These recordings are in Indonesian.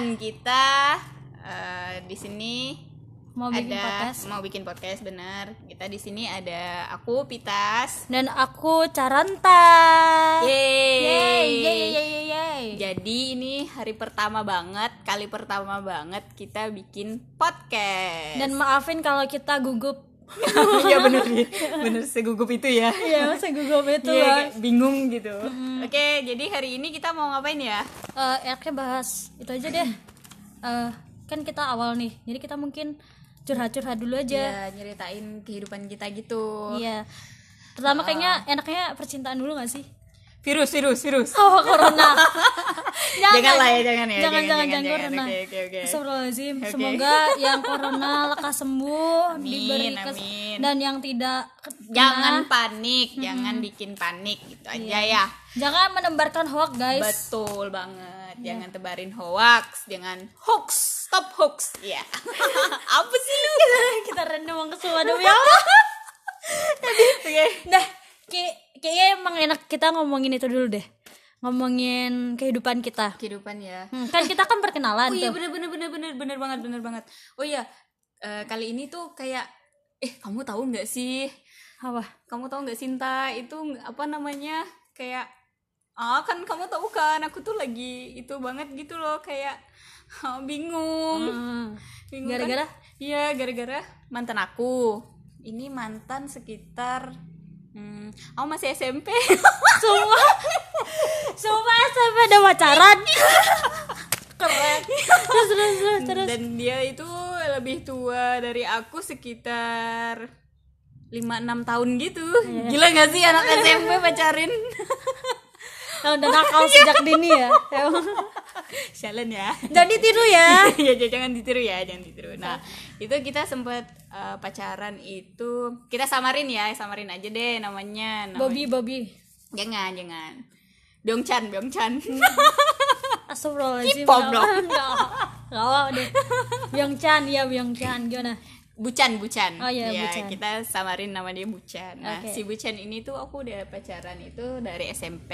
kenalan kita eh, di sini mau bikin ada podcast mau bikin podcast bener. Kita di sini ada aku Pitas. dan aku Caranta. Yeay, yeay, yeay, yeay, yeay. Jadi ini hari pertama banget, kali pertama banget kita bikin podcast. Dan maafin kalau kita gugup. Iya bener nih, bener segugup itu ya. Iya, masa gugup itu Iya, lah. kayak bingung gitu. Oke, jadi hari ini kita mau ngapain ya? Eh, enaknya bahas itu aja deh. Eh, kan kita awal nih, jadi kita mungkin curhat-curhat dulu aja. Ya, nyeritain kehidupan kita gitu. Iya. Pertama kayaknya enaknya percintaan dulu gak sih? Virus, virus, virus. Oh, corona. Jangan lah ya, jangan ya, Jangan, jangan, jangan, jangan, jangan, jangan. corona. Oke, oke, oke. Astagfirullahaladzim. Oke. Semoga yang corona lekas sembuh, Amin, diberi kes- amin. dan yang tidak kena, Jangan panik, jangan bikin panik gitu aja ya. jangan menebarkan hoax, guys. Betul banget. Jangan tebarin hoax, jangan hoax, stop hoax. Iya. Apa sih lu? kita rendam ke semua demi Allah. Oke. Nah, kayak kayaknya emang enak kita ngomongin itu dulu deh. Ngomongin kehidupan kita. Kehidupan ya. Hmm, kan kita kan perkenalan Oh iya tuh. bener bener bener bener bener banget bener banget. Oh iya eh, kali ini tuh kayak eh kamu tahu nggak sih? Apa? Kamu tahu nggak Sinta itu apa namanya kayak ah kan kamu tahu kan aku tuh lagi itu banget gitu loh kayak ah, bingung. Hmm. Bingung kan? Gara-gara? Iya gara-gara mantan aku. Ini mantan sekitar hmm, aku masih SMP. Semua Semua sampai ada pacaran. Keren. Terus terus terus terus. Dan dia itu lebih tua dari aku sekitar 5-6 tahun gitu Gila gak sih anak SMP pacarin? Nah, udah nakal sejak dini ya. Sialan ya Jangan ditiru ya. ya jangan ditiru ya jangan ditiru nah itu kita sempat eh, pacaran itu kita samarin ya samarin aja deh namanya, namanya. Bobby Bobby. jangan jangan Byongchan Byongchan Astagfirullahaladzim. K-pop dong. Enggak apa deh. Byung Chan ya Byung Chan gimana? Bucan Bucan Oh iya, ya Bucan. kita samarin nama dia Bucan nah Oke. si Bucan ini tuh aku udah pacaran itu dari SMP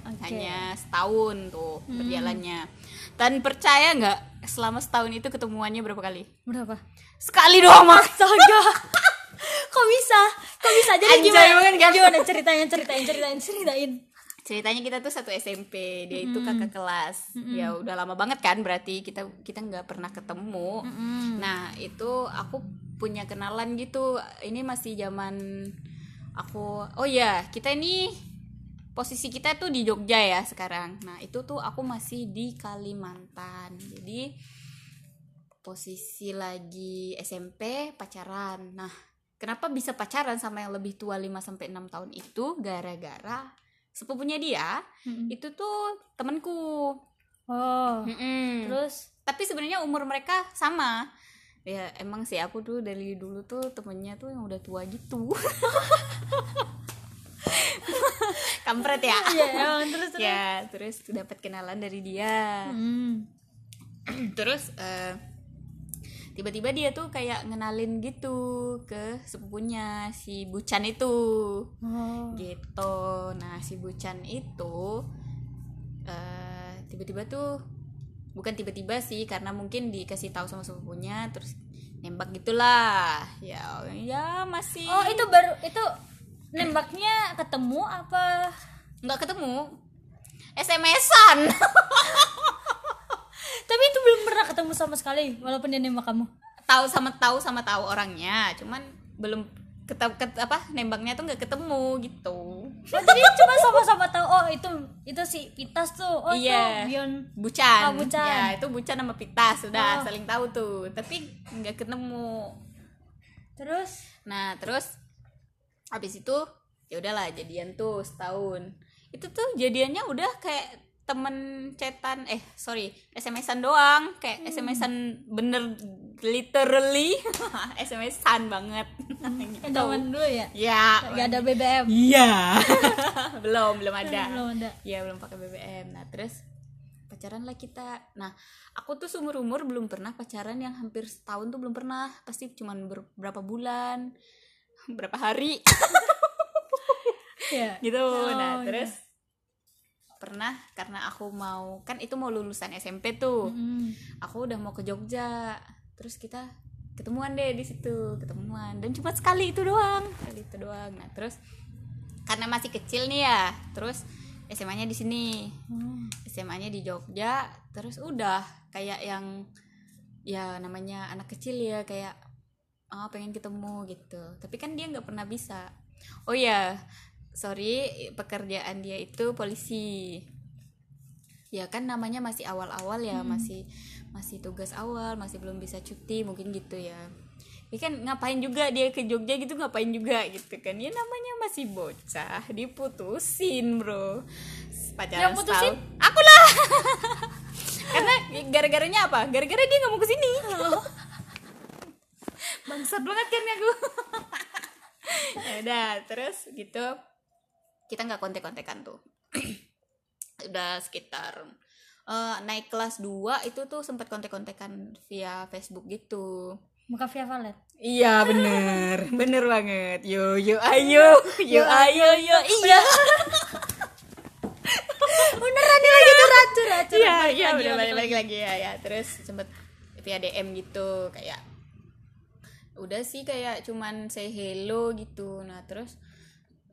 Oke. hanya setahun tuh berjalannya dan percaya nggak selama setahun itu ketemuannya berapa kali Berapa? sekali doang mas Astaga. Kok bisa? Kok bisa? Jadi Anjay gimana? kan? Gimana ceritanya? Ceritain, ceritain, ceritain. Ceritanya kita tuh satu SMP dia itu kakak kelas. Ya udah lama banget kan berarti kita kita nggak pernah ketemu. Nah itu aku punya kenalan gitu. Ini masih zaman aku oh ya kita ini posisi kita tuh di Jogja ya sekarang. Nah itu tuh aku masih di Kalimantan. Jadi posisi lagi SMP pacaran. Nah kenapa bisa pacaran sama yang lebih tua 5 sampai 6 tahun itu? Gara-gara sepupunya dia Mm-mm. itu tuh temanku Oh. Mm-mm. Terus tapi sebenarnya umur mereka sama ya emang sih aku tuh dari dulu tuh temennya tuh yang udah tua gitu kampret ya ya emang terus terus. ya terus dapat kenalan dari dia Hmm. terus eh, tiba-tiba dia tuh kayak ngenalin gitu ke sepupunya si Bucan itu. Oh. gitu. Nah si Bucan itu eh, tiba-tiba tuh bukan tiba-tiba sih karena mungkin dikasih tahu sama sepupunya terus nembak gitulah. Ya ya masih. Oh, itu baru itu nembaknya ketemu apa? nggak ketemu. SMS-an Tapi itu belum pernah ketemu sama sekali walaupun dia nembak kamu. tahu sama tahu sama tahu orangnya cuman belum ketemu apa nembaknya tuh nggak ketemu gitu Oh, jadi cuma sama-sama tahu oh itu itu si Pitas tuh. Oh, Iya. itu Bion. Bucan. Oh, Bucan. Ya, itu Bucan sama Pita sudah Oh. saling tahu tuh, tapi nggak ketemu. Terus Nah, terus habis itu ya udahlah jadian tuh setahun. Itu tuh jadiannya udah kayak temen cetan eh sorry SMS-an doang kayak Hmm. SMS-an bener literally SMS-an banget eh, gitu. zaman dulu ya. ya Gak ada BBM. iya belum belum ada Belum ada. Iya belum pakai BBM. Nah terus pacaran lah kita. Nah aku tuh seumur umur belum pernah pacaran yang hampir setahun tuh belum pernah. Pasti cuman ber- berapa bulan, berapa hari Iya. gitu. Oh, nah iya. terus pernah karena aku mau kan itu mau lulusan SMP tuh. Mm. aku udah mau ke Jogja terus kita ketemuan deh di situ ketemuan. Dan cuma sekali itu doang sekali itu doang. Nah terus karena masih kecil nih ya terus SMA-nya di sini. Oh. SMA-nya di Jogja terus udah kayak yang ya namanya anak kecil ya kayak oh pengen ketemu gitu. Tapi kan dia nggak pernah bisa. Oh ya sorry pekerjaan dia itu polisi. Ya kan namanya masih awal-awal ya masih masih tugas awal masih belum bisa cuti mungkin gitu ya. Ya kan ngapain juga dia ke Jogja gitu ngapain juga gitu kan. Ya namanya masih bocah diputusin bro. Pacaran Yang putusin? setahun. Aku lah karena gara-garanya apa? Gara-gara dia nggak mau ke sini bangsat banget kan aku. Ya udah terus gitu kita nggak kontek-kontekan tuh. Udah sekitar eh, naik kelas 2 itu tuh sempat kontek-kontekan via Facebook gitu. Muka via Valet. Iya bener. Bener banget. Yo yo ayo. Yo ayo yo. Iya. Beneran dia lagi curhat curhat. Iya iya lagi, udah balik balik lagi. ya ya Terus sempet via DM gitu Kayak Udah sih kayak cuman say hello gitu. Nah terus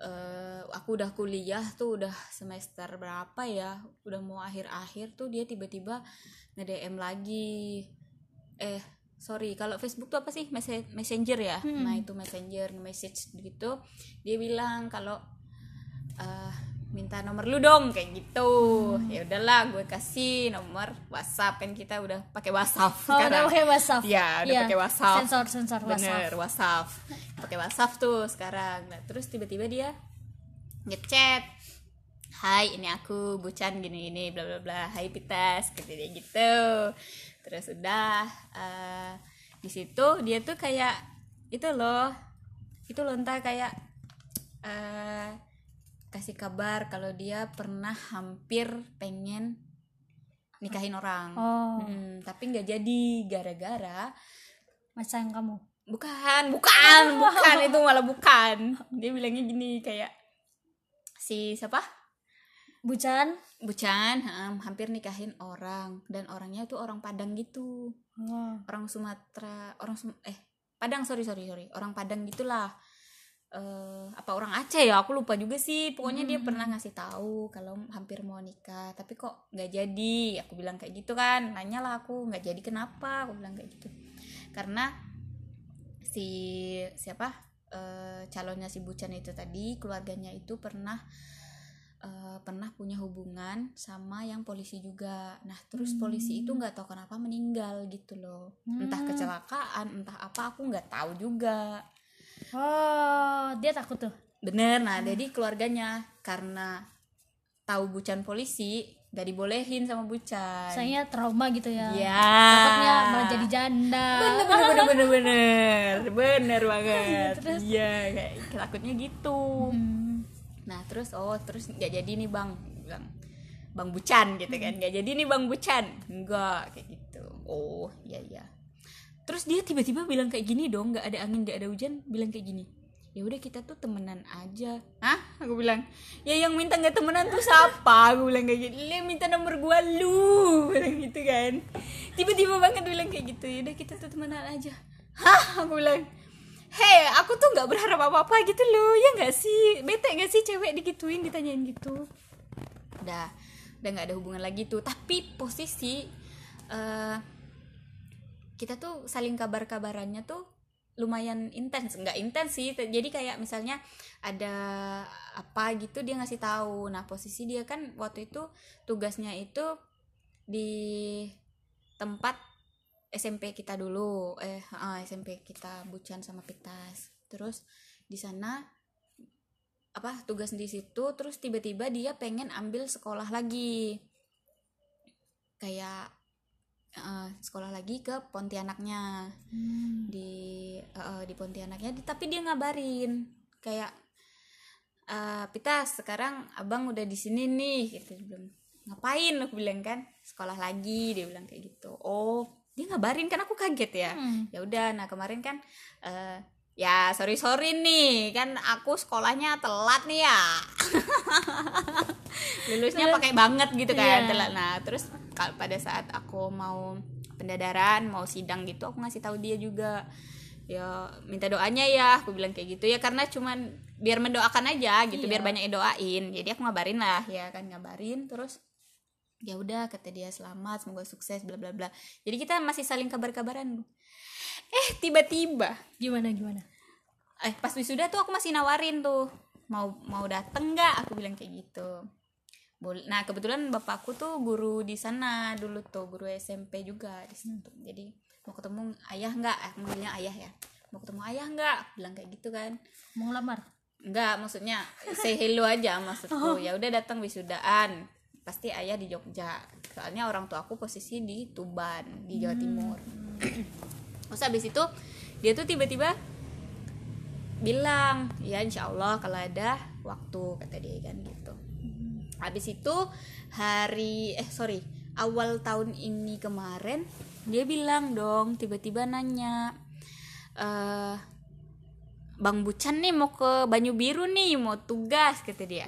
eh, Aku udah kuliah tuh udah semester berapa ya? Udah mau akhir-akhir tuh dia tiba-tiba nge-DM lagi. Eh sorry kalau Facebook tuh apa sih? Messe- messenger ya? Nah itu messenger message gitu. Dia bilang kalau eh, minta nomor lu dong kayak gitu. Ya udahlah gue kasih nomor WhatsApp. Kan kita udah pakai WhatsApp Oh, udah pakai WhatsApp. ya udah Iya, pakai WhatsApp. Sensor sensor WhatsApp. bener WhatsApp. Pakai WhatsApp tuh sekarang. Nah terus tiba-tiba dia ngechat. Hai ini aku Bucan gini gini bla bla bla. Hai Pitas gitu dia gitu. Terus udah eh, di situ dia tuh kayak itu loh itu loh entah kayak eh kasih kabar kalau dia pernah hampir pengen nikahin orang. Oh, Mm, tapi nggak jadi gara-gara masa yang kamu. bukan bukan bukan. Itu malah bukan. Dia bilangnya gini kayak si siapa? Bucan. Bucan hmm, hampir nikahin orang. Dan orangnya tuh orang Padang gitu. Oh. orang Sumatera orang Sum- eh Padang sorry sorry sorry. Orang Padang gitulah eh apa orang Aceh ya? Aku lupa juga sih. Pokoknya dia pernah ngasih tahu kalau hampir mau nikah tapi kok nggak jadi? Aku bilang kayak gitu kan. Nanya lah aku nggak jadi kenapa? Aku bilang kayak gitu. Karena si siapa eh, calonnya si Bucan itu tadi keluarganya itu pernah eh, pernah punya hubungan sama yang polisi juga. Nah terus polisi itu nggak tahu kenapa meninggal gitu loh. Entah Hmm. kecelakaan entah apa aku nggak tahu juga Oh, dia takut tuh. bener nah jadi keluarganya karena tahu bucan polisi gak dibolehin sama bucan Sayangnya trauma gitu ya. ya Takutnya malah jadi janda. bener bener bener bener bener. Bener banget. Iya kayak takutnya gitu. Hmm. nah terus oh terus nggak jadi nih bang. Bilang bang bucan gitu kan. Nggak jadi nih bang bucan enggak kayak gitu. Oh iya iya terus dia tiba-tiba bilang kayak gini dong nggak ada angin nggak ada hujan bilang kayak gini. Ya udah kita tuh temenan aja. Hah? aku bilang ya yang minta nggak temenan tuh siapa? Aku bilang kayak gitu dia minta nomor gua lu. Bilang gitu kan. Tiba-tiba banget bilang kayak gitu. Ya udah kita tuh temenan aja. Hah? Aku bilang Hei, aku tuh nggak berharap apa-apa gitu loh, ya nggak sih? Bete nggak sih cewek digituin, ditanyain gitu? Udah, udah nggak ada hubungan lagi tuh. Tapi posisi eh kita tuh saling kabar-kabarannya tuh lumayan intens, nggak intens sih. Jadi kayak misalnya ada apa gitu dia ngasih tahu. Nah posisi dia kan waktu itu tugasnya itu di tempat SMP kita dulu eh SMP kita Bucan sama Pitas terus di sana apa tugas di situ terus tiba-tiba dia pengen ambil sekolah lagi kayak sekolah lagi ke Pontianaknya. Hmm. di eh, di Pontianaknya. Tapi dia ngabarin kayak eh Pitas sekarang abang udah di sini nih gitu. Bilang ngapain? Aku bilang kan sekolah lagi dia bilang kayak gitu. Oh dia ngabarin kan? Aku kaget ya. Hmm. ya udah nah kemarin kan eh ya sorry sorry nih. Kan aku sekolahnya telat nih ya. Lulusnya pakai banget gitu kan yeah. nah terus pada saat aku mau pendadaran mau sidang gitu aku ngasih tahu dia juga. Ya minta doanya ya aku bilang kayak gitu ya karena cuman biar mendoakan aja gitu iya. biar banyak yang doain. Jadi aku ngabarin lah ya kan ngabarin terus ya udah kata dia selamat semoga sukses bla bla bla. Jadi kita masih saling kabar-kabaran. Eh tiba-tiba. Gimana gimana? Eh pas wisuda tuh aku masih nawarin tuh mau mau dateng nggak? Aku bilang kayak gitu nah kebetulan bapakku tuh guru di sana dulu tuh guru SMP juga di situ. Jadi mau ketemu ayah nggak? Eh, manggilnya ayah ya. Mau ketemu ayah nggak? Bilang kayak gitu kan. Mau lamar nggak maksudnya say hello aja maksudku. Oh. ya udah datang wisudaan pasti ayah di Jogja. Soalnya orang tua aku posisi di Tuban di Jawa Timur. Hmm. terus habis itu dia tuh tiba-tiba bilang ya insya Allah kalau ada waktu kata dia kan gitu habis itu hari eh sorry awal tahun ini kemarin dia bilang dong tiba-tiba nanya eh Bang Bucan nih mau ke Banyu Biru nih mau tugas kata dia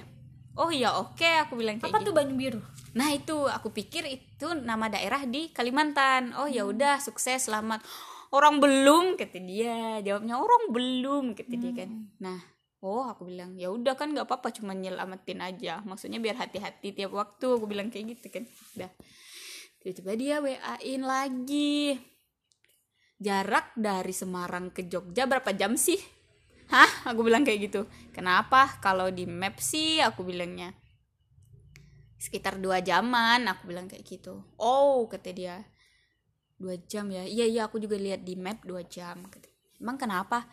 oh iya oke okay, aku bilang kayak apa gitu. tuh Banyu Biru nah itu aku pikir itu nama daerah di Kalimantan oh ya hmm. udah sukses selamat orang belum kata dia jawabnya orang belum kata hmm. dia kan nah oh aku bilang ya udah kan nggak apa-apa cuma nyelamatin aja. Maksudnya biar hati-hati tiap waktu aku bilang kayak gitu kan. Udah. Tiba-tiba dia wa-in lagi. Jarak dari Semarang ke Jogja berapa jam sih? Hah? Aku bilang kayak gitu. Kenapa? Kalau di map sih aku bilangnya sekitar dua jaman aku bilang kayak gitu. Oh kata dia. Dua jam ya? Iya iya aku juga lihat di map dua jam emang kenapa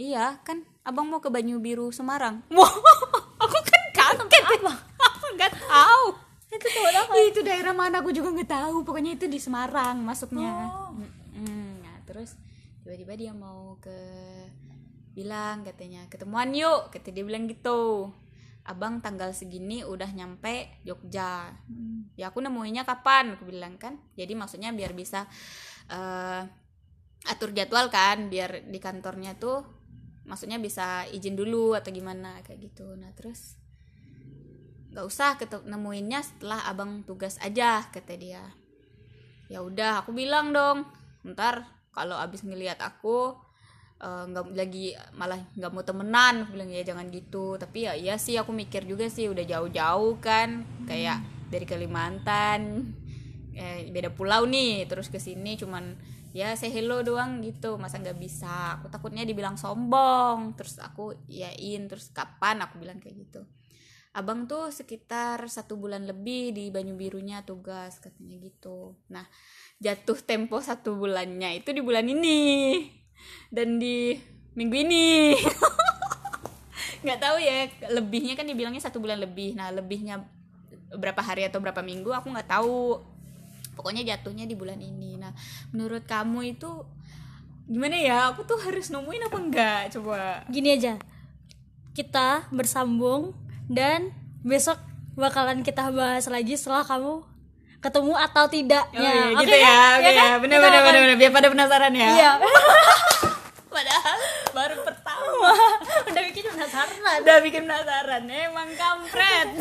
iya kan abang mau ke Banyu Biru Semarang. Wow aku kan kaget apa? Aku nggak tahu. Itu apa? Itu daerah mana aku juga nggak tahu. Pokoknya itu di Semarang masuknya. Oh. nah terus tiba-tiba dia mau ke bilang katanya ketemuan yuk kata dia bilang gitu. Abang tanggal segini udah nyampe Jogja. Hmm. ya aku nemuinya kapan? Aku bilang kan. Jadi maksudnya biar bisa uh, atur jadwal kan biar di kantornya tuh maksudnya bisa izin dulu atau gimana kayak gitu. Nah terus nggak usah nemuinnya setelah abang tugas aja kata dia. Ya udah aku bilang dong ntar kalau abis ngelihat aku eh, nggak uh, lagi malah nggak mau temenan. Aku bilang ya jangan gitu. Tapi ya iya sih aku mikir juga sih udah jauh-jauh kan kayak dari Kalimantan eh, beda pulau nih terus ke sini cuman ya say hello doang gitu. Masa nggak bisa? Aku takutnya dibilang sombong. Terus aku yain terus kapan aku bilang kayak gitu. Abang tuh sekitar satu bulan lebih di Banyu Birunya tugas katanya gitu. Nah jatuh tempo satu bulannya itu di bulan ini. Dan di minggu ini. Nggak tahu ya lebihnya kan dibilangnya satu bulan lebih. Nah lebihnya berapa hari atau berapa minggu aku nggak tahu pokoknya jatuhnya di bulan ini. Nah menurut kamu itu gimana ya? Aku tuh harus nemuin apa enggak? Coba. Gini aja. Kita bersambung dan besok bakalan kita bahas lagi setelah kamu ketemu atau tidaknya. Oh, iya, gitu okay, ya, kan? ya, ya bener bener bener bener biar pada penasaran ya. Iya. padahal baru pertama penasaran udah bikin penasaran emang kampret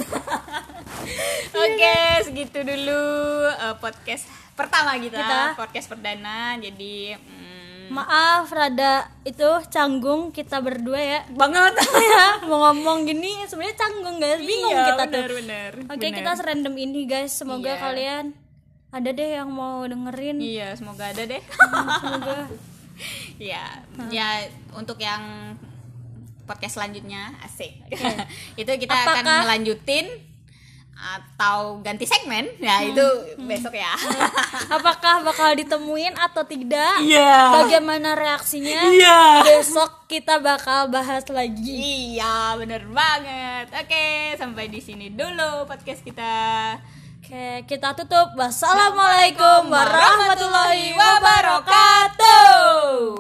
Oke, segitu dulu uh, podcast pertama kita, kita, podcast perdana. Jadi mm, maaf rada itu canggung kita berdua ya. Banget ya. Mau ngomong gini sebenarnya canggung guys, bingung iya, kita bener, tuh. Bener, Oke, kita serandom ini guys. Semoga iya. kalian ada deh yang mau dengerin. Iya, semoga ada deh. semoga. ya, hmm. ya untuk yang podcast selanjutnya asik. Okay. itu kita Apakah, akan melanjutin atau ganti segmen ya hmm. itu hmm. besok ya apakah bakal ditemuin atau tidak yeah. bagaimana reaksinya yeah. besok kita bakal bahas lagi iya bener banget oke sampai di sini dulu podcast kita oke kita tutup wassalamualaikum warahmatullahi wabarakatuh